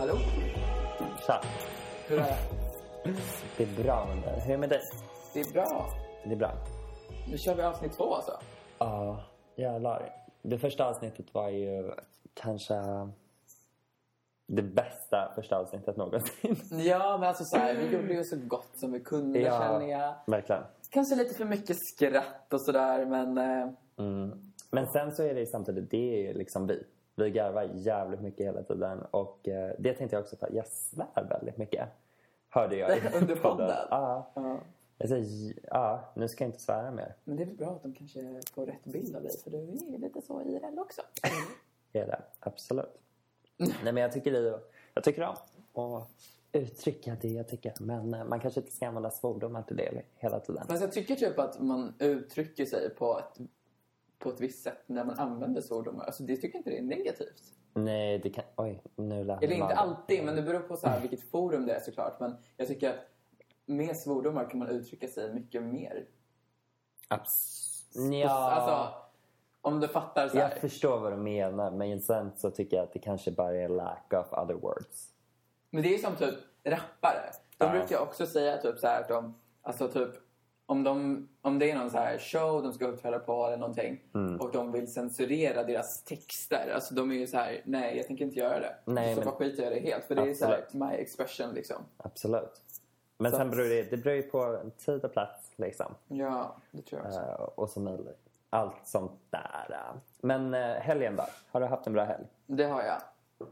Hallå? Tja. Hur är det? Det är bra dig. Hur är det med dig? Det är bra. Det är bra. Nu kör vi avsnitt två alltså. Ja, jävlar. Det första avsnittet var ju kanske det bästa första avsnittet någonsin. Ja, men alltså så här, vi gjorde ju så gott som vi kunde känner jag. verkligen. Kanske lite för mycket skratt och sådär, men... Eh, Mm. Men sen så är det ju samtidigt, det är ju liksom vi. Vi garvar jävligt mycket hela tiden och eh, det tänkte jag också på. Jag svär väldigt mycket. Hörde jag i Under podden? Ja. ja. Jag säger, ja, nu ska jag inte svära mer. Men det är väl bra att de kanske får rätt bild av dig, för du är ju lite så IRL också. Det är det, absolut. Nej men jag tycker, det, jag tycker om att uttrycka det jag tycker. Men eh, man kanske inte ska använda svordomar till det hela tiden. Fast jag tycker typ att man uttrycker sig på ett, på ett visst sätt när man använder svordomar. Alltså det tycker jag inte det är negativt. Nej, det kan... Oj, nu lät Eller inte alltid, men det beror på så här vilket forum det är såklart. Men jag tycker att med svordomar kan man uttrycka sig mycket mer. Abs- ja, Alltså, om du fattar så här. jag förstår vad du menar. Men sen så tycker jag att det kanske bara är lack of other words. Men det är som typ rappare. De Ja. brukar också säga typ så här att de, alltså typ om, de, om det är någon så här show de ska uppträda på eller någonting Mm. och de vill censurera deras texter. Alltså de är ju så här, nej jag tänker inte göra det. Nej, så men- skiter jag i det helt. För det är så här, my expression liksom. Absolut. Men Så sen beror det, det beror ju på tid och plats liksom. Ja, det tror jag också. Eh, och så möjligt. Allt sånt där. Men uh, helgen då? Har du haft en bra helg? Det har jag.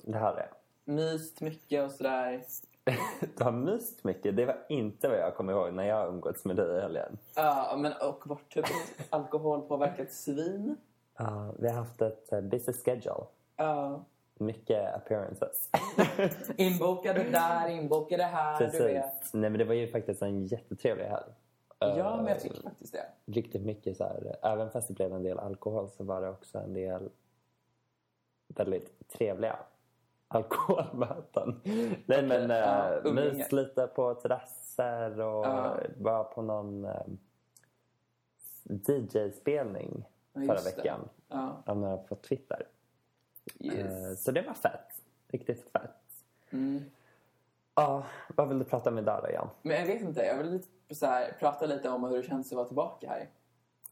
Det har jag. Myst mycket och sådär. Du har myst mycket. Det var inte vad jag kommer ihåg när jag umgåtts med dig i helgen. Ja, men och varit typ alkoholpåverkat svin. Ja, vi har haft ett uh, busy schedule. Ja. Mycket appearances. Inbokade där, inbokade här, du vet. Precis. Nej, men det var ju faktiskt en jättetrevlig helg. Eh, Ja, men jag tycker faktiskt det. Riktigt mycket så här. Även fast det blev en del alkohol så var det också en del väldigt trevliga alkoholmöten. Nej men Ja, uh, mys lite på terrasser och Ja. var på någon eh, DJ-spelning Ja, förra veckan. Ja, Av några på Twitter. Eh, yes. Så det var fett. Riktigt fett. Mm. Ja, vad vill du prata om idag då Jan? Men jag vet inte, jag vill lite, så här, prata lite om hur det känns att vara tillbaka här.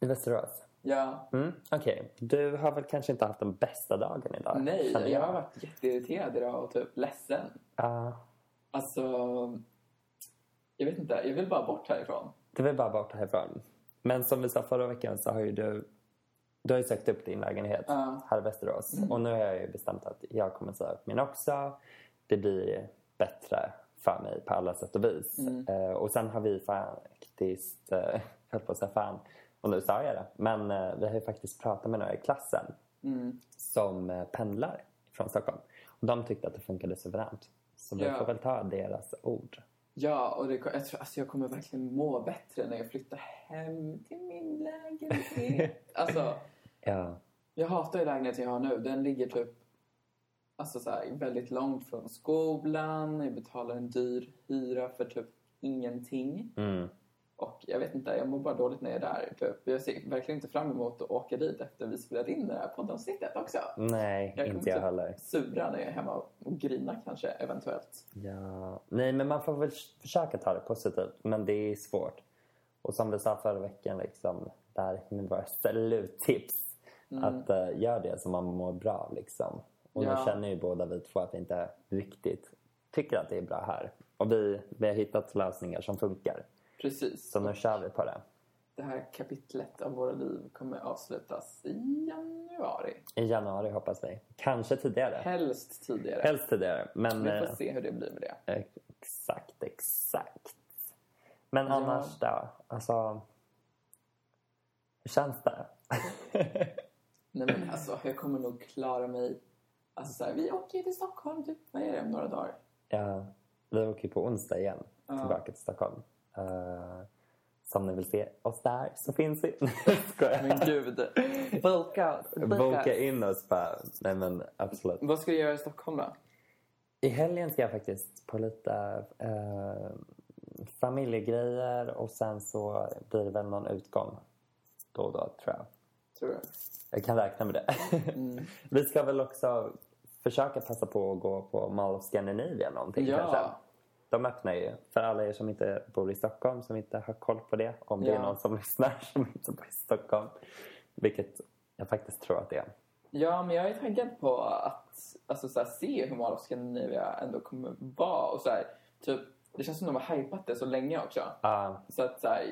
I Västerås? Ja, Mm, Okej, du har väl kanske inte haft den bästa dagen idag? nej, känner jag har varit jätteirriterad idag och typ ledsen. Ja, Alltså, jag vet inte, jag vill bara bort härifrån. det var bara bort härifrån. Men som vi sa förra veckan så har ju du du har ju sökt upp din lägenhet Ja. här i Västerås. Och nu har jag ju bestämt att jag kommer säga upp min också. Det blir bättre för mig på alla sätt och vis. Eh, och sen har vi faktiskt, jag höll på att säga fan, och nu sa jag det. Men eh, vi har ju faktiskt pratat med några i klassen Mm. som eh, pendlar från Stockholm. Och de tyckte att det funkade suveränt. Så vi Ja. får väl ta deras ord. Ja, och det, jag, tror, alltså jag kommer verkligen må bättre när jag flyttar hem till min lägenhet. alltså, Ja. jag hatar ju lägenheten jag har nu. Den ligger typ alltså så här, väldigt långt från skolan. Jag betalar en dyr hyra för typ ingenting. Mm. Och jag vet inte, jag mår bara dåligt när jag är där. Typ. Jag ser verkligen inte fram emot att åka dit efter vi spelat in det här poddavsnittet också. Nej, Jag inte jag typ heller. sura när jag är hemma och grinar kanske, eventuellt. Ja. Nej, men man får väl försöka ta det positivt. Men det är svårt. Och som vi sa förra veckan, liksom, där med våra sluttips. Att uh, gör det som man mår bra av. Liksom. Och Ja. nu känner ju båda vi två att vi inte riktigt tycker att det är bra här. Och vi, vi har hittat lösningar som funkar. Precis. Så nu kör vi på det. Det här kapitlet av våra liv kommer avslutas i januari. I januari hoppas vi. Kanske tidigare. Helst tidigare. Helst tidigare. Men Vi får eh, se hur det blir med det. exakt, exakt. Men Ja. annars då? Alltså, hur känns det? Nej men alltså, jag kommer nog klara mig. Alltså så här, vi åker till Stockholm typ, vad är det, om några dagar? ja, vi åker på onsdag igen Ja. tillbaka till Stockholm. Uh, så om ni vill se oss där så finns vi. Men gud. Boka. Boka in oss bara. Nej men absolut. Vad ska du göra i Stockholm då? I helgen ska jag faktiskt på lite eh, familjegrejer och sen så blir det väl någon utgång då och då tror jag. Tror du? Jag kan räkna med det. Vi ska väl också försöka passa på att gå på Mall of Scandinavia någonting Ja. kanske. De öppnar ju. För alla er som inte bor i Stockholm, som inte har koll på det. Om det Ja. är någon som lyssnar som inte bor i Stockholm. Vilket jag faktiskt tror att det är. Ja, men jag är taggad på att alltså, så här, se hur Mall of Scandinavia ändå kommer vara. Och, så här, typ, det känns som de har hypat det så länge också. Ja, Så att så här,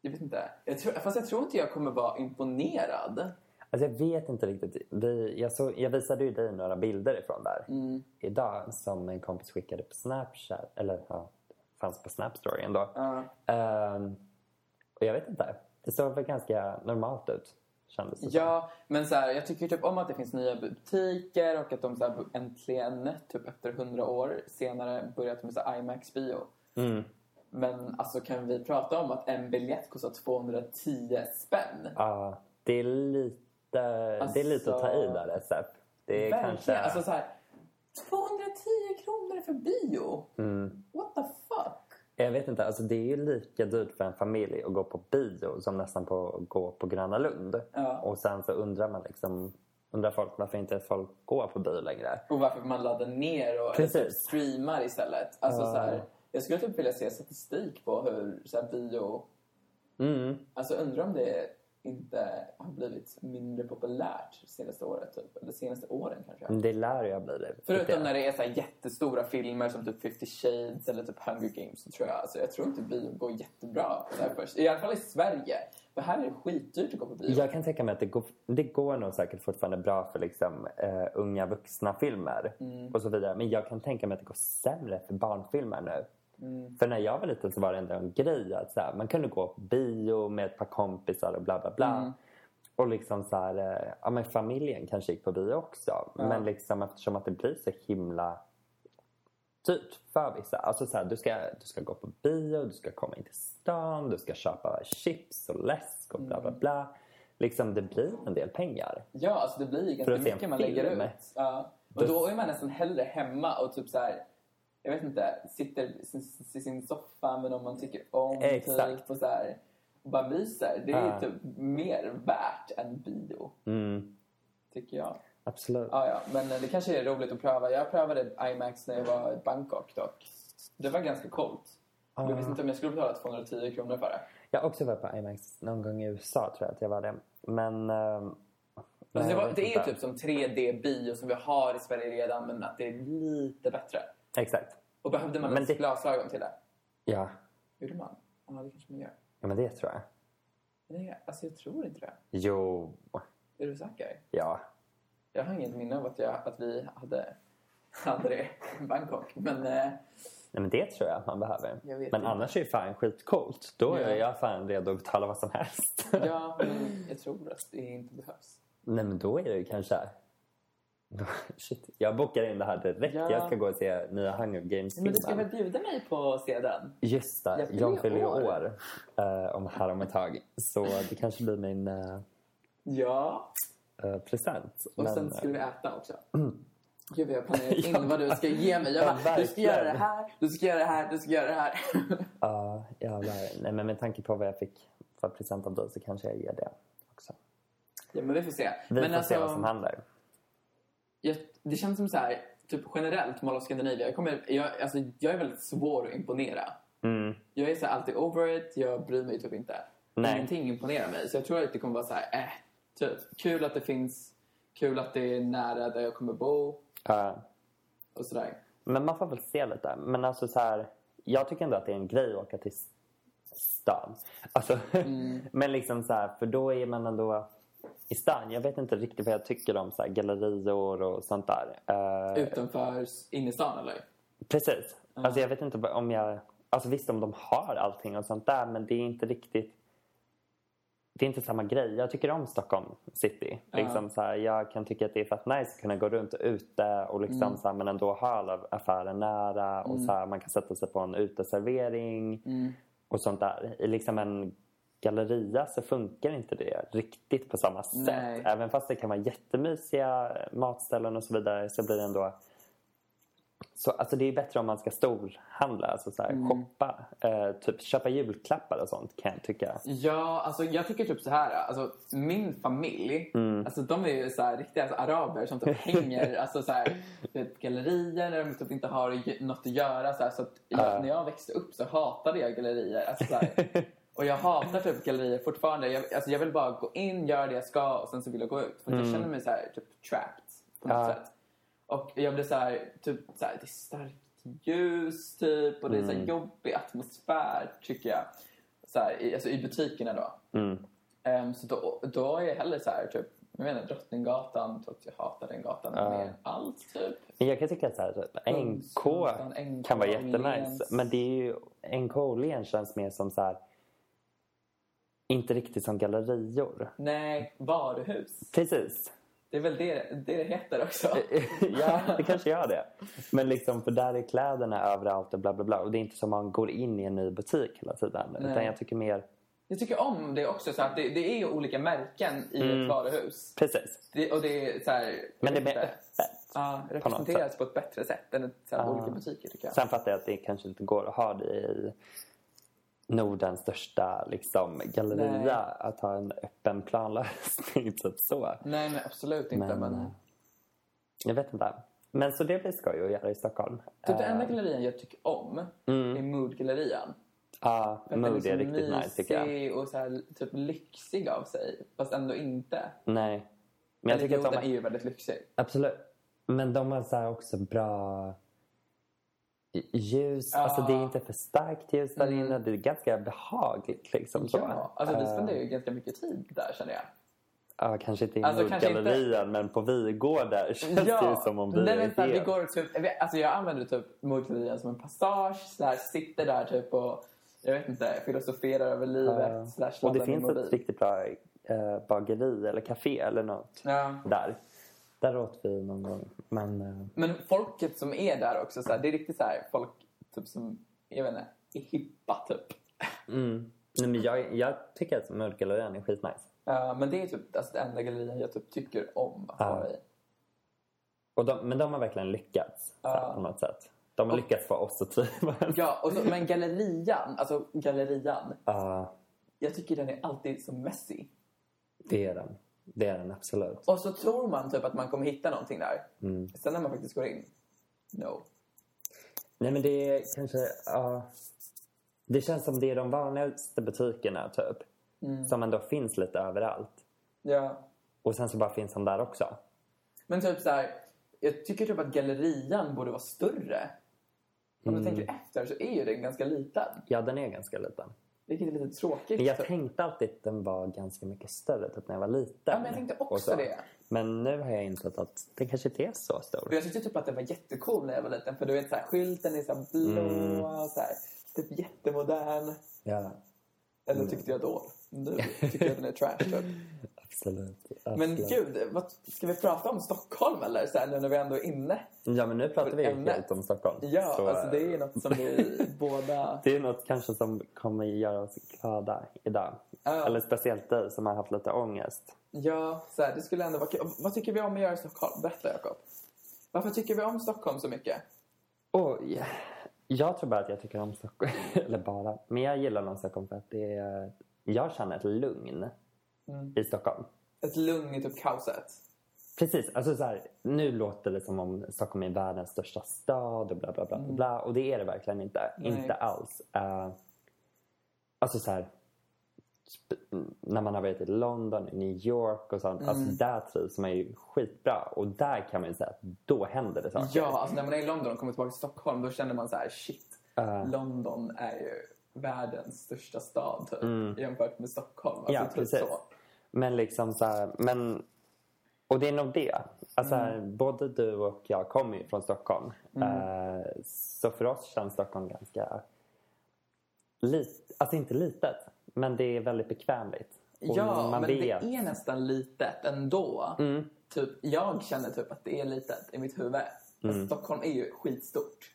jag vet inte. Jag tror, fast jag tror inte jag kommer vara imponerad. Alltså jag vet inte riktigt. Vi, jag, så, jag visade ju dig några bilder ifrån där Mm. idag som en kompis skickade på Snapchat. Eller ja, fanns på Snapstory ändå. Ja. Ehm, och jag vet inte. Det såg väl ganska normalt ut. Kändes det som. Ja, men så här, jag tycker typ om att det finns nya butiker och att de så här, äntligen, typ efter hundra år senare, börjat med så här IMAX-bio. Mm. Men alltså kan vi prata om att en biljett kostar 210 spänn? Ja, det är lite, det är lite att ta i där SF. Det är Verkligen. kanske... Alltså så här, 210 kronor för bio? mm, What the fuck? jag vet inte, alltså det är ju lika dyrt för en familj att gå på bio som nästan på att gå på Gröna Lund. Ja. Och sen så undrar man liksom, undrar folk varför inte folk går på bio längre. Och varför man laddar ner och typ streamar istället. Alltså, Ja. så här, jag skulle typ vilja se statistik på hur så här, bio... Mm. Alltså undrar om det inte har blivit mindre populärt senaste året. Typ. Eller senaste åren kanske. Det lär ha blivit. tycker Förutom jag. när det är så jättestora filmer som typ 50 Shades eller typ Hunger Games. Så tror jag, alltså, jag tror inte bio går jättebra först. I alla fall i Sverige. För här är det skitdyrt att gå på bio. Jag kan tänka mig att det går, det går nog säkert fortfarande bra för liksom, eh, unga vuxna filmer Mm. och så vidare. Men jag kan tänka mig att det går sämre för barnfilmer nu. Mm. För när jag var liten så var det ändå en grej att så här, man kunde gå på bio med ett par kompisar och bla bla bla. Mm. Och liksom så här, eh, ja men familjen kanske gick på bio också. Ja. Men liksom eftersom att det blir så himla dyrt för vissa. Alltså så här, du, ska, du ska gå på bio, du ska komma in till stan, du ska köpa chips och läsk och bla bla Mm. bla. Liksom det blir en del pengar. Ja, alltså det blir ganska mycket man lägger ut. Ja. Och då är man nästan hellre hemma och typ så här, jag vet inte, sitter i sin, soffa med någon man tycker om. Exakt. Typ, och så här, och bara myser. Det är Ja. typ mer värt än bio, Mm, tycker jag. absolut. Ja, ja, men det kanske är roligt att pröva. Jag prövade IMAX när jag var i Bangkok dock. Det var ganska coolt. Jag visste inte om jag skulle betala 210 kronor för det. Jag har också varit på IMAX någon gång i USA tror jag att jag var det. Men... nej, det, var, det är typ som 3D-bio som vi har i Sverige redan, men att det är lite bättre. Exakt. Och behövde man Men ens det- glasögon till det? Ja. Gjorde man? Ja, det kanske man gör. ja, men det tror jag. Nej, alltså jag tror inte det. Jo, Är du säker? ja. Jag har inget minne av att, jag, att vi hade, hade det i Bangkok. Men eh, Nej, men det tror jag att man behöver. Jag vet Men inte. annars är det fan skitcoolt. Då är Ja. jag fan redo att betala vad som helst. ja, men jag tror att det inte behövs. Nej, men då är det ju kanske... Shit, jag bokar in det här direkt. Ja. Jag ska gå och se nya Hunger Men du ska Games-filmen. väl bjuda mig på att se den? Just det, Jag fyller jag ju år. år eh, om här om ett tag. Så det kanske blir min eh, Ja. eh, present. Och Men, sen skulle vi äta också. Gud, vi har planerat in Ja. vad du ska ge mig. Jag Ja, bara, du ska göra det här, du ska göra det här, du ska göra det här. Ja, jävlar. Nej, men med tanke på vad jag fick för present av dig så kanske jag ger det också. ja, men vi får se. Vi men får alltså, se vad som händer. Jag, det känns som så här, typ generellt Mall of Scandinavia. Jag, kommer, jag, alltså, jag är väldigt svår att imponera. Mm. Jag är så här, alltid over it, jag bryr mig typ inte. Nej. Ingenting imponerar mig. Så jag tror att det kommer vara så här, äh, typ. Kul att det finns, kul att det är nära där jag kommer bo Ja. och sådär. Men man får väl se lite. Men alltså så här, jag tycker ändå att det är en grej att åka till stan. Alltså, Mm. men liksom så här, för då är man ändå i stan. Jag vet inte riktigt vad jag tycker om så här, gallerior och sånt där. Eh, Utanför innerstan eller? Precis. Alltså jag vet inte om jag... Alltså visst om de har allting och sånt där men det är inte riktigt... Det är inte samma grej. Jag tycker om Stockholm city. Ja. Liksom så här, jag kan tycka att det är fett nice att kunna gå runt ute och liksom Mm. så här, men ändå ha alla affärer nära och så här, man kan sätta sig på en uteservering Mm. och sånt där. I liksom en galleria så funkar inte det riktigt på samma sätt. Nej. Även fast det kan vara jättemysiga matställen och så vidare så blir det ändå Så alltså det är bättre om man ska storhandla, alltså så här, Mm. shoppa. Eh, typ köpa julklappar och sånt kan jag tycka. Ja, alltså jag tycker typ så här. Alltså, min familj, Mm. alltså, de är ju så här, riktiga alltså, araber som typ hänger alltså, så här, typ, gallerier när de typ inte har något att göra. Så, här, så att Ja. När jag växte upp så hatade jag gallerier. Alltså, så här, och jag hatar typ gallerier fortfarande. Jag, alltså, jag vill bara gå in, göra det jag ska och sen så vill jag gå ut. För att jag känner mig så här, typ trapped på något Mm. Ja. sätt. Och jag blir så här, typ så här, det är starkt ljus typ och det är så här Mm. jobbig atmosfär tycker jag. Så här, i, alltså i butikerna då. Mm. Ehm, så då, då är jag hellre så här, typ, jag menar Drottninggatan, trots jag hatar den gatan Ja. mer än allt typ. Men jag kan tycka att så här, NK NK, kan vara jättenice. Men det är ju, NK och Åhléns känns mer som så här, inte riktigt som gallerior. Nej, varuhus. Precis. Det är väl det det, det heter också. ja, det kanske gör det. Men liksom, för där är kläderna överallt och bla bla bla. Och det är inte som man går in i en ny butik hela tiden. Nej. Utan jag tycker mer, Jag tycker om det också, så att det, det är olika märken i Mm. ett varuhus. precis. Det, och det är så här, Men det är mer öppet. Ja, representeras på ett bättre sätt än ett, så här, Ja. olika butiker tycker jag. Sen fattar jag att det kanske inte går att ha det i Nordens största liksom, galleria. Nej. Att ha en öppen planlösning. Typ så. Nej, men absolut inte. Men, Men, eh, Jag vet inte. Men så det blir skoj att göra i Stockholm. typ Eh, enda gallerian jag tycker om Mm. är Mood-gallerian. Ja, den Mood är så riktigt nice tycker jag. och så här, typ lyxig av sig. Fast ändå inte. Nej. Men jag Eller tycker jo, att de den är ju väldigt lyxig. Absolut. Men de har så också bra ljus. Ja. Alltså det är inte för starkt ljus där Mm. inne. Det är ganska behagligt liksom. Så. Ja, alltså vi spenderar ju ganska mycket tid där känner jag. Ja, kanske inte i Alltså, kanske inte- Nordgallerian men på Vigården känns det ju som om vi nej, är men, vi går typ, alltså jag använder typ Mood-gallerian som en passage. Här, sitter där typ och jag vet inte, filosoferar över livet. Ja. slash Och det finns ett riktigt bra eh, bageri eller café eller något Ja. där. Där åt vi någon gång. Men eh, Men folket som är där också, så här, det är riktigt så här, folk typ som, jag vet inte, är hippa typ. mm. Nej, men jag, jag tycker att Nordgallerian är skitnice. Ja, men det är typ alltså, det enda gallerian jag typ tycker om att Ja. vara i. Och de, men de har verkligen lyckats Ja. på något sätt. De har Och- lyckats få oss att trivas. Ja, och så, men gallerian, alltså gallerian, Ja, jag tycker den är alltid så messy. det är den. Det är den absolut. Och så tror man typ att man kommer hitta någonting där. Mm. Sen när man faktiskt går in, no. Nej men det är kanske... ja det känns som det är de vanligaste butikerna typ. Mm. Som ändå finns lite överallt. Ja. Och sen så bara finns de där också. Men typ så här, jag tycker typ att gallerian borde vara större. Om Mm. du tänker efter så är ju den ganska liten. Ja, den är ganska liten. Vilket är lite tråkigt. Men jag typ. tänkte alltid att den var ganska mycket större typ när jag var liten. Ja, men jag tänkte också så. det. Men nu har jag insett att den kanske inte är så stor. Jag tyckte typ att den var jättecool när jag var liten. För du vet så här, skylten är så här blå, Mm. så här, typ jättemodern. Ja, Eller tyckte jag då. Nu tycker jag att den är trash typ. absolut. Men absolut. gud, vad, ska vi prata om Stockholm eller? Så här, nu när vi ändå är inne. Ja, men nu pratar vi ämnet. helt om Stockholm. Ja, Så, alltså det är något som vi båda... Det är något kanske som kommer göra oss glada idag. Ja. Eller speciellt dig som har haft lite ångest. Ja, så här, det skulle ändå vara kul. Vad tycker vi om att göra i Stockholm? Berätta Jakob. Varför tycker vi om Stockholm så mycket? Oj. Jag tror bara att jag tycker om Stockholm. Eller bara. Men jag gillar nog Stockholm för att det är... Jag känner ett lugn Mm. i Stockholm. Ett lugn i typ kaoset. Precis. Alltså så här, nu låter det som om Stockholm är världens största stad och bla bla bla. bla, bla och det är det verkligen inte. Nej. Inte alls. Uh, alltså så här, när man har varit i London, i New York och sånt. Alltså där trivs man ju skitbra. Och där kan man ju säga att då händer det saker. Ja, alltså när man är i London och kommer tillbaka till Stockholm då känner man så här, shit. Ja. London är ju världens största stad typ, jämfört med Stockholm. Alltså, Ja, typ precis. Så. Men liksom så här, men... Och det är nog det. Alltså, här, både du och jag kommer ju från Stockholm. Eh, så för oss känns Stockholm ganska... Lit, alltså inte litet, men det är väldigt bekvämligt. Och Ja, men vet. det är nästan litet ändå. Mm. Typ, jag känner typ att det är litet i mitt huvud. Mm. Stockholm är ju skitstort.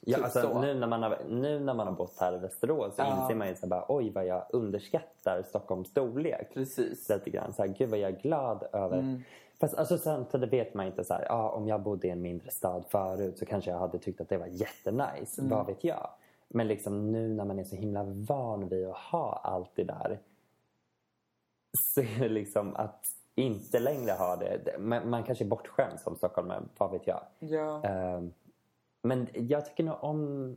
Ja, Typ alltså, så. nu, när man har, nu när man har bott här i Västerås så Ja. inser man ju så bara, oj vad jag underskattar Stockholms storlek. Precis. Lite grann. Så här, Gud vad jag är glad över. Mm. Fast alltså, samtidigt vet man inte så här, ja, om jag bodde i en mindre stad förut så kanske jag hade tyckt att det var jättenice. Mm. Vad vet jag? Men liksom nu när man är så himla van vid att ha allt det där så är det liksom att inte längre ha det. Man, man kanske är bortskämd som stockholmare, vad vet jag. Ja. Ehm, men jag tycker nog om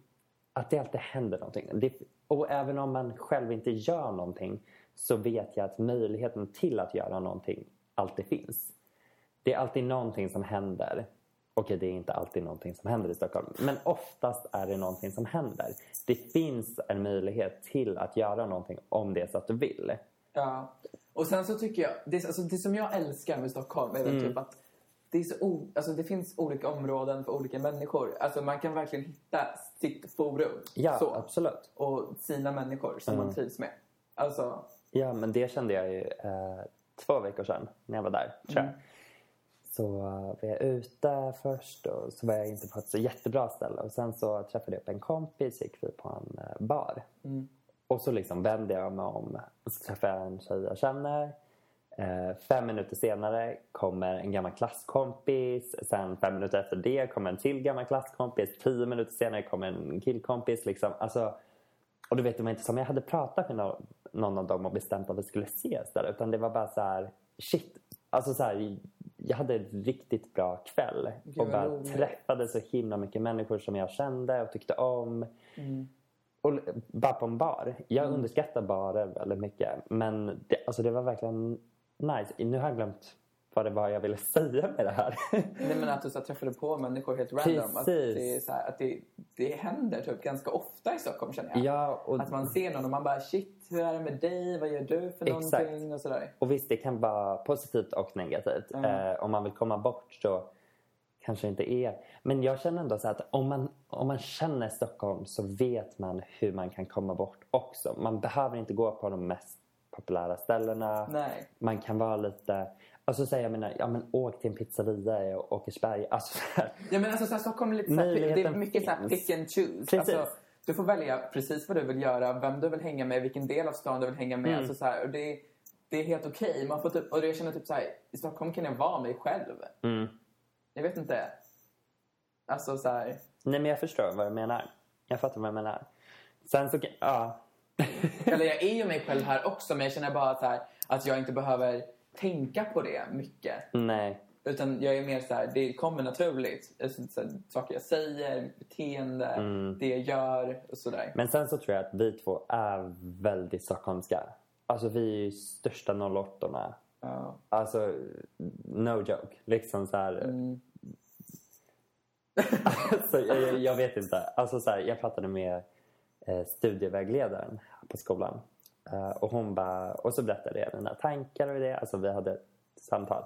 att det alltid händer någonting. Det, och även om man själv inte gör någonting så vet jag att möjligheten till att göra någonting alltid finns. Det är alltid någonting som händer. Okej, det är inte alltid någonting som händer i Stockholm. Men oftast är det någonting som händer. Det finns en möjlighet till att göra någonting om det är så att du vill. Ja. Och sen så tycker jag, det, alltså, det som jag älskar med Stockholm är Mm. typ att det, är så alltså, det finns olika områden för olika människor. Alltså man kan verkligen hitta sitt forum. Ja, så. absolut. Och sina människor som Mm. man trivs med. Alltså, Ja, men det kände jag ju eh, två veckor sedan när jag var där, tror jag. Mm. Så eh, var jag ute först och så var jag inte på ett så jättebra ställe. Och sen så träffade jag upp en kompis, gick vi på en eh, bar. mm. Och så liksom vände jag mig om och så träffade jag en tjej jag känner. Eh, fem minuter senare kommer en gammal klasskompis. Sen fem minuter efter det kommer en till gammal klasskompis. Tio minuter senare kommer en killkompis. Liksom. Alltså, och du vet, det var inte som jag hade pratat med någon, någon av dem och bestämt att vi skulle ses där. Utan det var bara så här, shit. Alltså så här, jag hade en riktigt bra kväll. Gud, och bara roligt. träffade så himla mycket människor som jag kände och tyckte om. Mm. Och bara på en bar. Jag underskattar barer väldigt mycket. Men det, alltså det var verkligen nice. Nu har jag glömt vad det var jag ville säga med det här. Nej men att du så här, träffade på människor helt random. Att, det, här, att det, det händer typ ganska ofta i Stockholm känner jag. ja, och, Att man ser någon och man bara shit, hur är det med dig? Vad gör du för Exakt. någonting? Och sådär. och visst, det kan vara positivt och negativt. Mm. Eh, om man vill komma bort så kanske inte är... Men jag känner ändå så att om man, om man känner Stockholm så vet man hur man kan komma bort också. Man behöver inte gå på de mest populära ställena. Nej. Man kan vara lite... Alltså säga jag menar, ja men åk till en pizzeria i Åkersberga. Alltså så här, Ja, men alltså, så här, Stockholm är lite så här, det är mycket så här, finns. pick and choose. Precis. Alltså, du får välja precis vad du vill göra, vem du vill hänga med, vilken del av stan du vill hänga med. Mm. Alltså, så här, och det, det är helt okej. Man får typ, och jag känner typ så här, i Stockholm kan jag vara mig själv. mm. Jag vet inte. Alltså så här, Nej men jag förstår vad du menar. Jag fattar vad du menar. Sen så. Ja. Eller jag är ju mig själv här också, men jag känner bara så här, att jag inte behöver tänka på det mycket. Nej. Utan jag är mer så här, det kommer naturligt. Så här, saker jag säger, mitt beteende, Mm. det jag gör och sådär. Men sen så tror jag att vi två är väldigt stockholmska. Alltså vi är ju största 08 Ja. Alltså, no joke. Liksom så här... Mm. alltså, jag, jag- jag vet inte. Alltså så här, jag pratade med eh, studievägledaren på skolan. Eh, och hon bara, och så berättade jag mina tankar och det. Alltså vi hade ett samtal.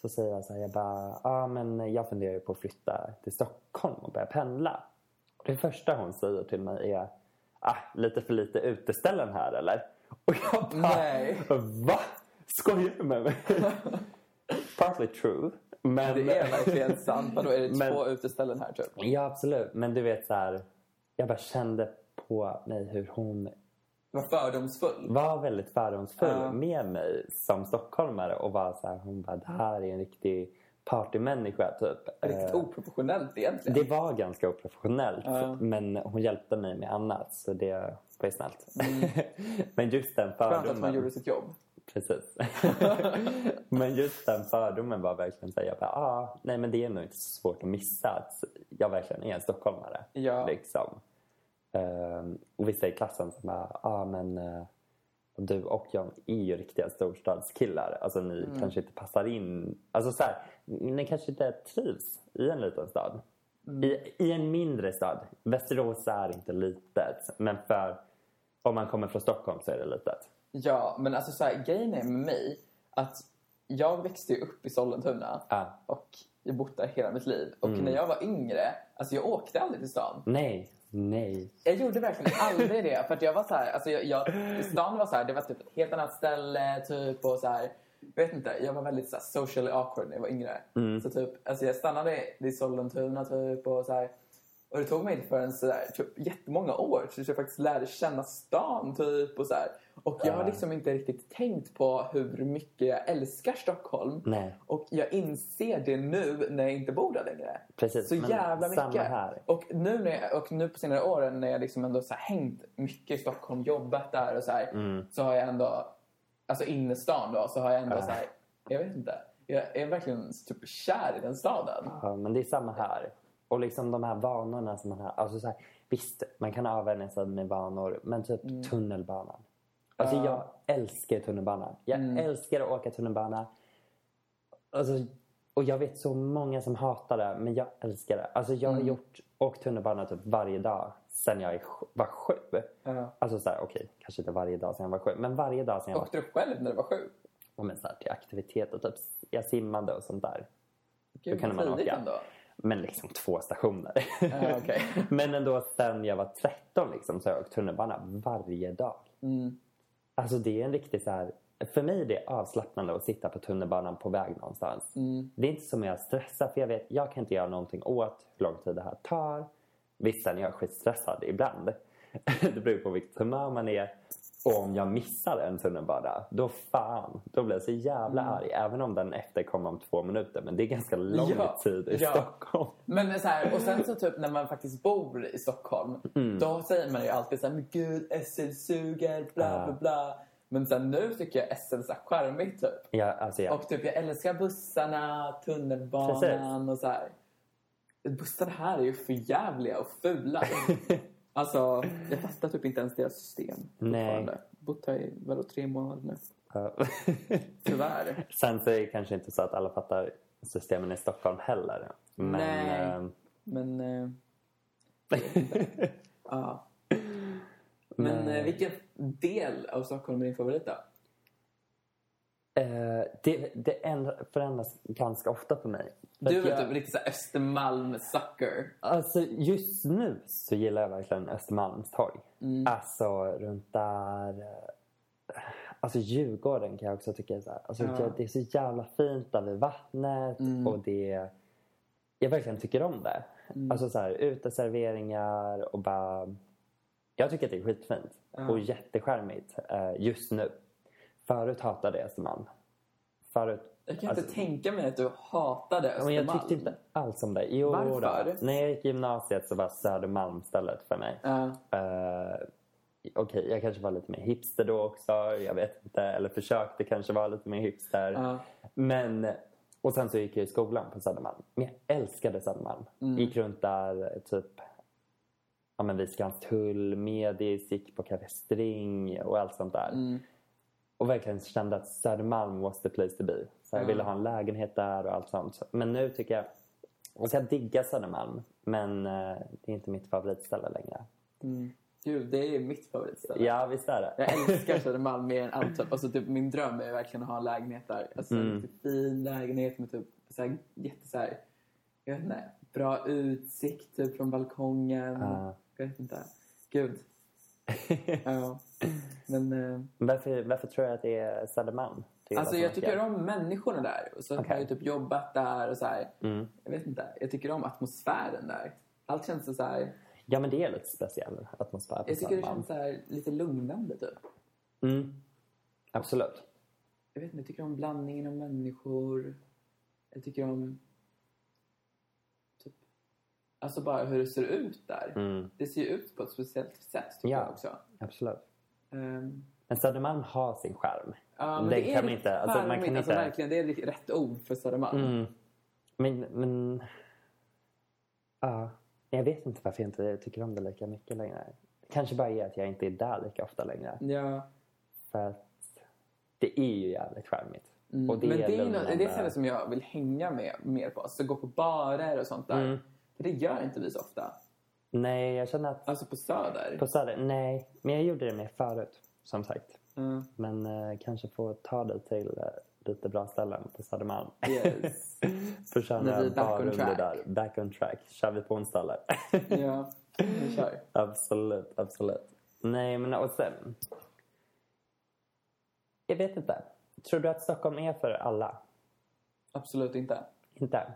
Så säger jag så här, jag bara, ja ah, men jag funderar ju på att flytta till Stockholm och börja pendla. Och det första hon säger till mig är, ah, lite för lite uteställen här eller? Och jag bara, Nej. va? Skojar du med mig? Partly true. Men, Det är verkligen sant. Vadå, är det Men- två uteställen här typ? Ja, absolut. Men du vet så här, jag bara kände på mig hur hon Var fördomsfull. var väldigt fördomsfull Ja. med mig som stockholmare och var så här, hon bara, det här är en riktig partymänniska typ. Riktigt Eh, oprofessionellt egentligen. det var ganska oprofessionellt Ja. men hon hjälpte mig med annat så det var ju snällt. men just den Mm. Skönt att hon fördomen. gjorde sitt jobb. Precis. men just den fördomen var verkligen så här, jag bara, ah, nej men det är nog inte så svårt att missa att jag verkligen är en stockholmare. Ja. Liksom. Ehm, och vissa i klassen som bara, ah, men eh, du och John är ju riktiga storstadskillar. Alltså ni Mm. kanske inte passar in. Alltså så här, ni kanske inte trivs i en liten stad. Mm. I, I en mindre stad. Västerås är inte litet. Men för om man kommer från Stockholm så är det litet. Ja, men alltså så här, grejen är med mig att jag växte ju upp i Sollentuna Ah, och jag bott där hela mitt liv. Och Mm. när jag var yngre, alltså jag åkte aldrig till stan. nej, nej. Jag gjorde verkligen aldrig det. För jag var så här, alltså jag, jag, stan var så här, det var typ ett helt annat ställe typ och så här. Jag vet inte, jag var väldigt så här, socially awkward när jag var yngre. Mm. Så typ, alltså jag stannade i Sollentuna typ och så här. Och det tog mig inte förrän sådär, typ, jättemånga år tills jag faktiskt lärde känna stan typ och så här. Och jag har liksom inte riktigt tänkt på hur mycket jag älskar Stockholm. Nej. Och jag inser det nu när jag inte bor där längre. Precis, Så jävla mycket. Och nu, när jag, och nu på senare åren när jag liksom ändå så hängt mycket i Stockholm, jobbat där och så här. Mm. Så har jag ändå, alltså innerstan då, så har jag ändå Ja. så här, jag vet inte. Jag är verkligen typ kär i den staden. Ja, men det är samma här. Och liksom de här vanorna som man har. Alltså så här, visst, man kan avvänja sig med vanor. Men typ tunnelbanan. Alltså Mm. Ja. jag älskar tunnelbanan. Jag Mm. älskar att åka tunnelbana. Alltså, och jag vet så många som hatar det. Men jag älskar det. Alltså jag har Mm. gjort, åkt tunnelbana typ varje dag sen jag var sju. Ja. Alltså så här, okej, kanske inte varje dag sen jag var sju. Men varje dag sen jag var Åkte du själv när du var sju? och men så här, till aktiviteter. Typ, jag simmade och sånt där. Gud, kunde vad man åka. ändå. Men liksom två stationer. Ja, okej. Men ändå sen jag var 13 liksom, så har jag åkt tunnelbana varje dag. Mm. Alltså det är en riktig så här... För mig är det avslappnande att sitta på tunnelbanan på väg någonstans. Mm. Det är inte som jag stressar för jag vet jag kan inte göra någonting åt hur lång tid det här tar. Visst sen är jag skitstressad ibland. det beror på vilket humör man är. Och om jag missar en tunnelbana, då fan, då blir jag så jävla Mm. arg. Även om den efter kommer om två minuter. Men det är ganska lång Ja, tid i ja. Stockholm. Men så här, och sen så typ när man faktiskt bor i Stockholm, Mm. då säger man ju alltid så här, men gud SL suger, bla Ja. bla bla. Men sen nu tycker jag SL så charmigt typ. Ja, alltså jag, Och typ jag älskar bussarna, tunnelbanan och så här. Bussarna här är ju för jävliga och fula. alltså, jag fattar typ inte ens deras system Nej. Bott här i vadå, tre månader nu. Ja. Tyvärr. Sen så är det kanske inte så att alla fattar systemen i Stockholm heller. Men, Nej. ehm, Men... Inte. ja. Men Nej. eh, vilken del av Stockholm är din favorit då? Eh, det, det ändra- förändras ganska ofta på mig. För Du är jag, typ riktigt Östermalm-sucker. Alltså just nu så gillar jag verkligen Östermalmstorg. Mm. Alltså runt där... eh, Alltså Djurgården kan jag också tycka är så här. Alltså, Ja. det- är så jävla fint där vid vattnet Mm. och det... Jag verkligen tycker om det. Mm. Alltså så här uteserveringar och bara... Jag tycker att det är skitfint Ja. och jättecharmigt eh, just nu. Förut hatade jag Östermalm. Förut... Jag kan Alltså- inte tänka mig att du hatade Östermalm. Men jag tyckte inte alls om det. Jo, Varför? Då. När jag gick i gymnasiet så var Södermalm stället för mig. Ja. Eh, Okej, jag kanske var lite mer hipster då också. Jag vet inte. Eller försökte kanske vara lite mer hipster. Ja. Men... Och sen så gick jag i skolan på Södermalm. Men jag älskade Södermalm. Mm. Gick runt där typ... Ja men vid Skanstull, Medis, gick på Café String och allt sånt där. Mm. Och verkligen kände att Södermalm was the place to be. Så jag Ja. ville ha en lägenhet där och allt sånt. Men nu tycker jag... Alltså jag diggar Södermalm. Men eh, det är inte mitt favoritställe längre. Mm. Gud, det är mitt favoritställe. Ja, visst är det. Jag älskar Södermalm mer än allt. Alltså, typ, min dröm är verkligen att ha en lägenhet där. Alltså, En Mm. riktigt fin lägenhet med typ, så här, jätte, så här, jag vet inte, bra utsikt typ, från balkongen. Ja. Jag vet inte. Gud. Ja. Men eh, varför, varför tror jag att det är Södermalm? Det alltså, jag tycker om människorna där. Och så har Okej. jag typ jobbat där och så. Mm. Jag vet inte. Jag tycker om atmosfären där. Allt känns så här. Ja, men det är lite speciell atmosfär Jag tycker det Södermalm. känns så här, lite lugnande typ. Mm. Absolut. Jag vet inte, jag tycker om blandningen av människor. Jag tycker om... Alltså bara hur det ser ut där. Mm. Det ser ju ut på ett speciellt sätt tycker Ja. jag också. Absolut. Ehm, Men Södermalm har sin charm. ja, men Det det kan är man inte- alltså, man kan alltså, inte- verkligen, det är rätt ord för Södermalm. Mm. Men, men... Ja. Jag vet inte varför jag inte tycker om det lika mycket längre. Kanske bara är att jag inte är där lika ofta längre. Ja. För att det är ju jävligt charmigt. Mm. Och det men det är, lugnande. no- det är stället som jag vill hänga med mer på. Så gå på barer och sånt där. Mm. För det gör inte vi så ofta. Nej, jag känner att Alltså på Söder. på Söder, nej. Men jag gjorde det mer förut, som sagt. Mm. Men eh, kanske få ta dig till eh, lite bra ställen på Södermalm. Yes. För är några track. där. Back on track. Kör vi på onsdag eller? ja, vi kör. absolut, absolut. Nej, men och sen... Jag vet inte. Tror du att Stockholm är för alla? Absolut inte. Inte?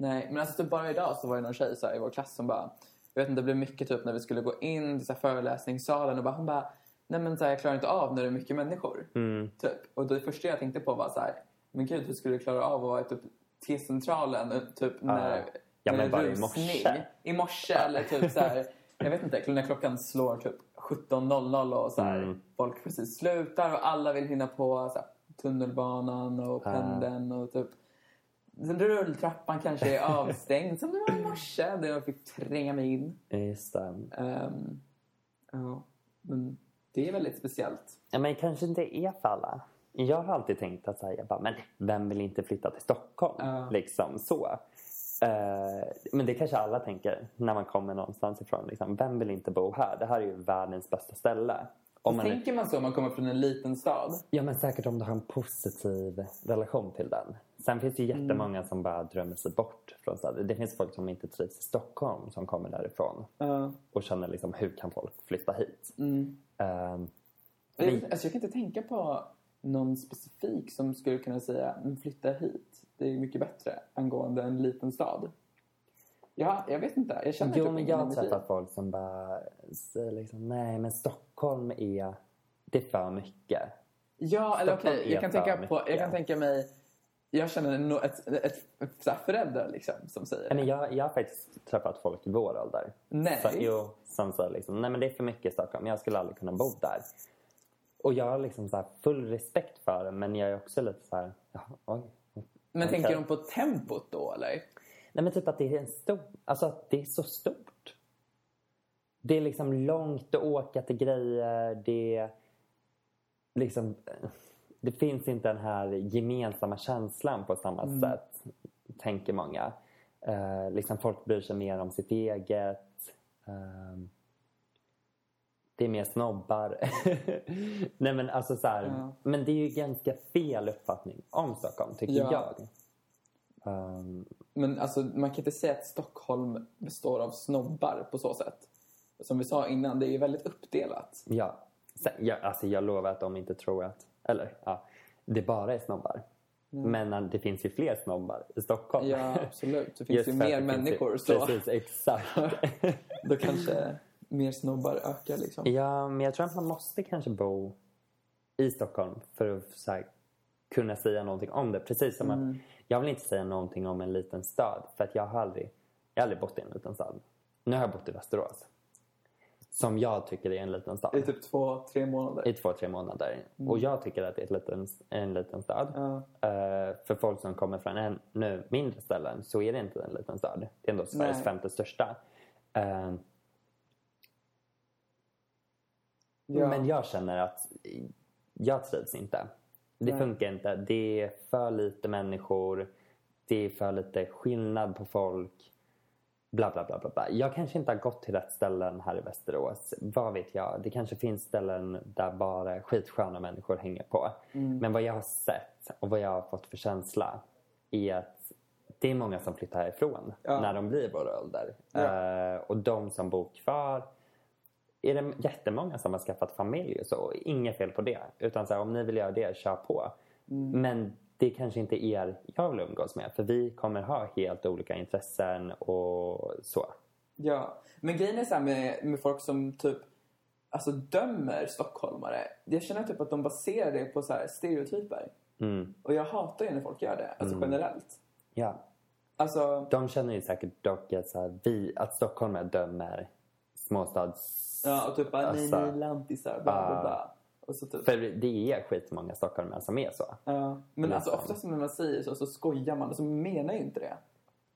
Nej, men alltså typ bara idag så var det någon tjej så i vår klass som bara... Jag vet inte, det blev mycket typ när vi skulle gå in till så här, föreläsningssalen och bara, hon bara... Nej men så här, jag klarar inte av när det är mycket människor. Mm. Typ. Och det första jag tänkte på var så här, men gud hur skulle du klara av att vara i typ T-centralen typ när, Ja, när det är i rusning? I morse eller typ så här, jag vet inte, när klockan slår typ 17.00 och så här, Mm. folk precis slutar och alla vill hinna på så här, tunnelbanan och Ja. pendeln och typ rulltrappan kanske är avstängd som det var i morse där jag fick tränga mig in. Just det. Ehm, ja, men det är väldigt speciellt. Ja, men kanske inte är för alla. Jag har alltid tänkt att så här, jag bara, men vem vill inte flytta till Stockholm? Ja. Liksom så. Eh, men det kanske alla tänker när man kommer någonstans ifrån. Liksom, vem vill inte bo här? Det här är ju världens bästa ställe. Om man, Tänker man så om man kommer från en liten stad? ja men säkert om du har en positiv relation till den. Sen finns det ju jättemånga som bara drömmer sig bort från staden. Det finns folk som inte trivs i Stockholm som kommer därifrån. Ja. Och känner liksom, hur kan folk flytta hit? Mm. Eh, Jag, alltså jag kan inte tänka på någon specifik som skulle kunna säga "Men flytta hit. Det är mycket bättre angående en liten stad. Ja, jag vet inte. Jag känner Jo, typ men jag har träffat folk som bara säger liksom, nej men Stockholm är, det är för mycket. Ja, eller okej. Jag, kan tänka på, jag kan tänka mig... Jag känner no, ett, ett, ett, föräldrar liksom, som säger det. jag, jag har faktiskt träffat folk i vår ålder. Nej. Så, jo, som säger liksom, nej men det är för mycket i Stockholm, jag skulle aldrig kunna bo där. Och jag har liksom så här full respekt för det, men jag är också lite så här, ja, oj. Men Okej. tänker de på tempot då, eller? Nej men typ att det är en stor, alltså att det är så stort. Det är liksom långt att åka till grejer, det är liksom, det finns inte den här gemensamma känslan på samma Mm. sätt, tänker många. Eh, liksom folk bryr sig mer om sitt eget. Ehm, det är mer snobbar. Nej men alltså så här, Ja. men det är ju ganska fel uppfattning om Stockholm, tycker Ja. jag. Ehm, Men alltså, man kan inte säga att Stockholm består av snobbar på så sätt. Som vi sa innan, det är ju väldigt uppdelat. Ja. Sen, jag, alltså jag lovar att de inte tror att... Eller ja, det bara är snobbar. Men eh, det finns ju fler snobbar i Stockholm. Ja, absolut. Det finns Just ju mer finns ju- människor så Precis, exakt. då kanske mer snobbar ökar liksom. ja, men jag tror att man måste kanske bo i Stockholm för att här, kunna säga någonting om det. Precis som Mm. att jag vill inte säga någonting om en liten stad för att jag har aldrig, jag har aldrig bott i en liten stad. Nu har jag bott i Västerås. Som jag tycker är en liten stad. I typ två, tre månader. i två, tre månader. Och jag tycker att det är ett liten, en liten stad. Ja. Eh, för folk som kommer från ännu mindre ställen så är det inte en liten stad. Det är ändå Sveriges Nej. femte största. Eh, Ja. Men jag känner att jag trivs inte. Det Nej. funkar inte. Det är för lite människor. Det är för lite skillnad på folk. Bla, bla, bla, bla, bla. Jag kanske inte har gått till rätt ställen här i Västerås. Vad vet jag? Det kanske finns ställen där bara skitsköna människor hänger på. Mm. Men vad jag har sett och vad jag har fått för känsla är att det är många som flyttar härifrån Ja. när de blir vår ålder. Ja. Eh, och de som bor kvar är det jättemånga som har skaffat familj och så. Inget fel på det. Utan så här, om ni vill göra det, kör på. Mm. Men det kanske inte är er jag vill umgås med. För vi kommer ha helt olika intressen och så. Ja, men grejen är så här med, med folk som typ alltså dömer stockholmare. Jag känner typ att de baserar det på så här stereotyper. Mm. Och jag hatar ju när folk gör det, alltså generellt. Ja. Alltså, De känner ju säkert dock att, så här, vi, att stockholmare dömer småstads... ja, och typ bara, nej, Alltså, nej, lantisar, bla, bla, bla. Typ, För det är skitmånga stockholmare som är så. ja. Men alltså oftast när man säger så, så skojar man och så menar ju inte det.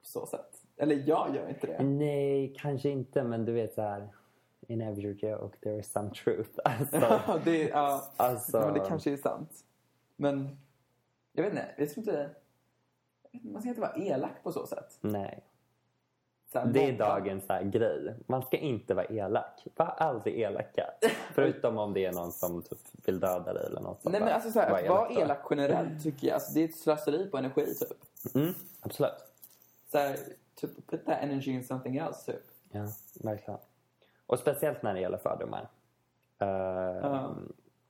På så sätt. Eller jag gör inte det. Nej, kanske inte. Men du vet så här... In every joke there is some truth. Alltså, Ja, det, ja. alltså, Ja, men det kanske är sant. Men jag vet inte, jag tror inte... Man ska inte vara elak på så sätt. Nej. Här, Det är dagens här, grej. Man ska inte vara elak. Var aldrig elaka. Förutom om det är någon som typ vill döda dig eller något sånt Nej men alltså så här, Var att vara då. elak generellt tycker jag, alltså, det är ett slöseri på energi typ. Mm, absolut. Så här, typ put that energy in something else typ. Ja, verkligen. Och speciellt när det gäller fördomar. Eh, Ja.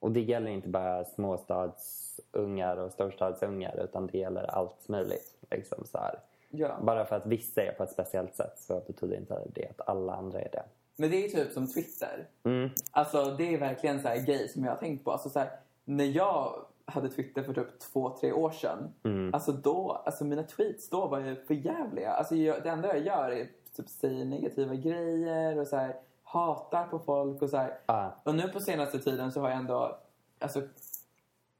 Och det gäller inte bara småstadsungar och storstadsungar utan det gäller allt möjligt. Liksom så här. Ja. Bara för att vissa är på ett speciellt sätt så betyder inte det att alla andra är det. Men det är typ som Twitter. Mm. Alltså det är verkligen så här grej som jag har tänkt på. Alltså så här, när jag hade Twitter för typ två, tre år sedan. Mm. Alltså då, alltså mina tweets då var ju för jävliga. Alltså jag, det enda jag gör är typ säger negativa grejer och så här, hatar på folk och så här. Ah. Och nu på senaste tiden så har jag ändå, alltså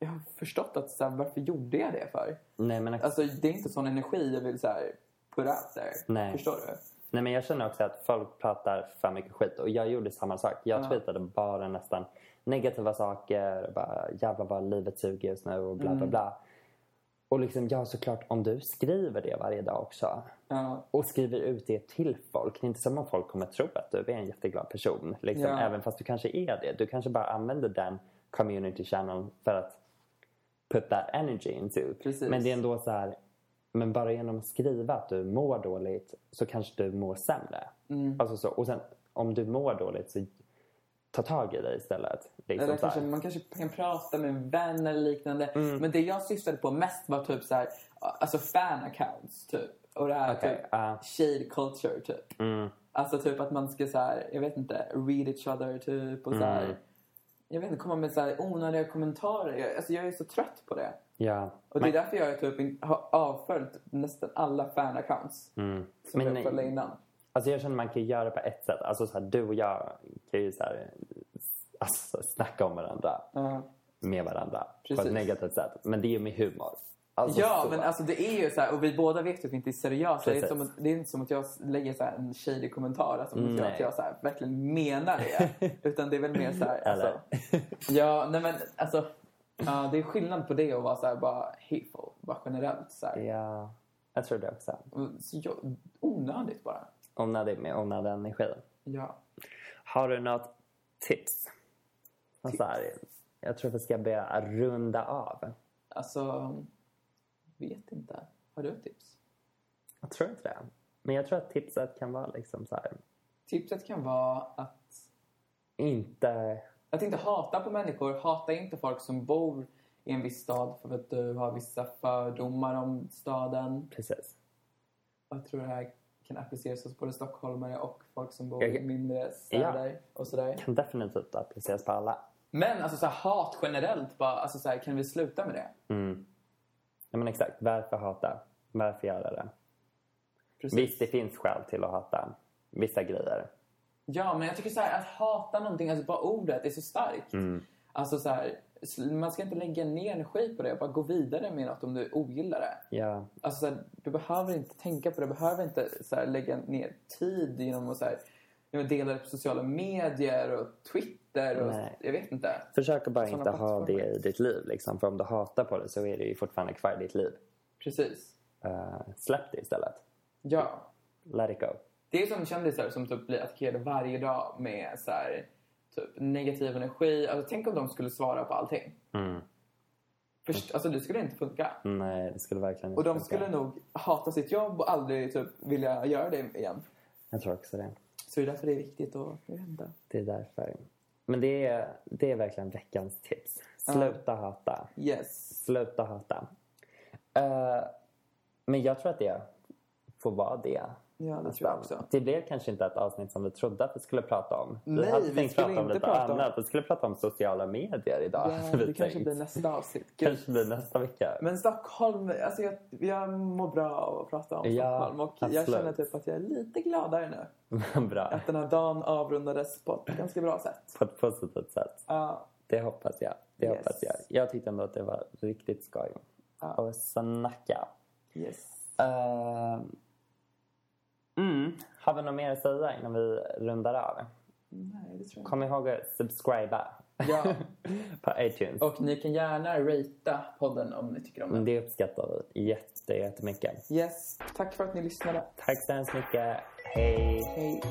jag har förstått att så här, varför gjorde jag det för? Nej, men, Alltså det är inte sån energi jag vill så här put out there. Nej. Förstår du? nej, men jag känner också att folk pratar för mycket skit och jag gjorde samma sak. Jag Ja. tweetade bara nästan negativa saker. Bara jävlar vad livet suger just nu och bla Mm. bla bla. Och liksom, ja såklart om du skriver det varje dag också Ja. och skriver ut det till folk. Det är inte som om folk kommer tro att du är en jätteglad person. Liksom, Ja. Även fast du kanske är det. Du kanske bara använder den community channel för att put that energy into. Precis. Men det är ändå så här. Men bara genom att skriva att du mår dåligt så kanske du mår sämre. Mm. Alltså så, och sen om du mår dåligt så ta tag i det istället. Liksom Eller kanske, man kanske kan prata med en vän eller liknande. Mm. Men det jag syftade på mest var typ så här, alltså fan accounts typ. Och det här Okej, typ ja. shade culture typ. Mm. Alltså typ att man ska så här, jag vet inte, read each other typ och så här. Jag vet inte, komma med så här onödiga kommentarer. Jag, alltså jag är så trött på det. Ja. Och det är därför jag typ har avföljt nästan alla fan accounts. Mm. Som Men- jag följde innan. Alltså jag känner man kan göra det på ett sätt. Alltså så här, du och jag kan ju så här, alltså, snacka om varandra Ja. med varandra på Precis. ett negativt sätt. Men det är ju med humor. Alltså, ja, så. men alltså det är ju så här, och vi båda vet att vi inte är seriösa. Det är, som att, det är inte som att jag lägger så här en shady kommentar. Alltså, att jag, Nej. att jag så här, verkligen menar det. Utan det är väl mer så här, alltså? Ja, nej men alltså. Ja, det är skillnad på det och vara så här bara hateful. Bara generellt så här. ja, jag tror det också. Och Så jag, onödigt bara. Onödig med onödig energi. Ja. Har du något tips? tips. Så här, jag tror vi ska börja runda av. Alltså, vet inte. Har du ett tips? Jag tror inte det. Men jag tror att tipset kan vara liksom så här, Tipset kan vara att, inte... att inte hata på människor. Hata inte folk som bor i en viss stad för att du har vissa fördomar om staden. Precis. Och Jag tror det här kan appliceras hos både stockholmare och folk som bor i mindre städer och sådär. Kan definitivt appliceras på alla. Men alltså så här, hat generellt, bara, alltså så här, kan vi sluta med det? Mm. Ja, men exakt. Varför hata? Varför göra det? Precis. Visst, det finns skäl till att hata vissa grejer. Ja, men jag tycker så här, att hata någonting, alltså bara ordet är så starkt. Mm. Alltså så här, man ska inte lägga ner energi på det, bara gå vidare med något om du ogillar det. Ja, Alltså så här, du behöver inte tänka på det, du behöver inte så lägga ner tid genom att så här, dela det på sociala medier och Twitter och Nej. jag vet inte. försök att bara Såna inte ha det i ditt liv. Liksom. För om du hatar på det så är det ju fortfarande kvar i ditt liv. Precis. Uh, släpp det istället. Ja. Let it go. Det är som kändisar som typ blir attackerade varje dag med så här, typ negativ energi. Alltså, tänk om de skulle svara på allting. Mm. Först, alltså det skulle inte funka. Nej, det skulle verkligen inte Och de funka. skulle nog hata sitt jobb och aldrig typ vilja göra det igen. Jag tror också det. Så det är därför det är viktigt att inte. Det är därför. Men det är, det är verkligen veckans tips. Sluta hata. Yes. Sluta hata. Eh, men jag tror att det får vara det. Ja, det tror jag också. Det blev kanske inte ett avsnitt som vi trodde att vi skulle prata om. Nej, vi hade vi tänkt prata om lite prata om- annat. Vi skulle prata om sociala medier idag. Ja, hade det kanske blir nästa avsnitt. Kanske blir nästa vecka. Men Stockholm, alltså jag, jag mår bra av att prata om Ja, Stockholm. Och jag absolut. känner typ att jag är lite gladare nu. Bra. Att den här dagen avrundades på ett ganska bra sätt. På ett positivt sätt. Ja, Det hoppas jag. Det Yes. hoppas jag. Jag tyckte ändå att det var riktigt skoj Ja. att snacka. yes. Uh, mm. Har vi något mer att säga innan vi rundar av? Nej, det tror jag Kom ihåg att subscriba. Ja, på iTunes. och ni kan gärna ratea podden om ni tycker om den. Det uppskattar vi jätte, jättemycket. Yes, tack för att ni lyssnade. Tack så hemskt mycket. Hej! Hej.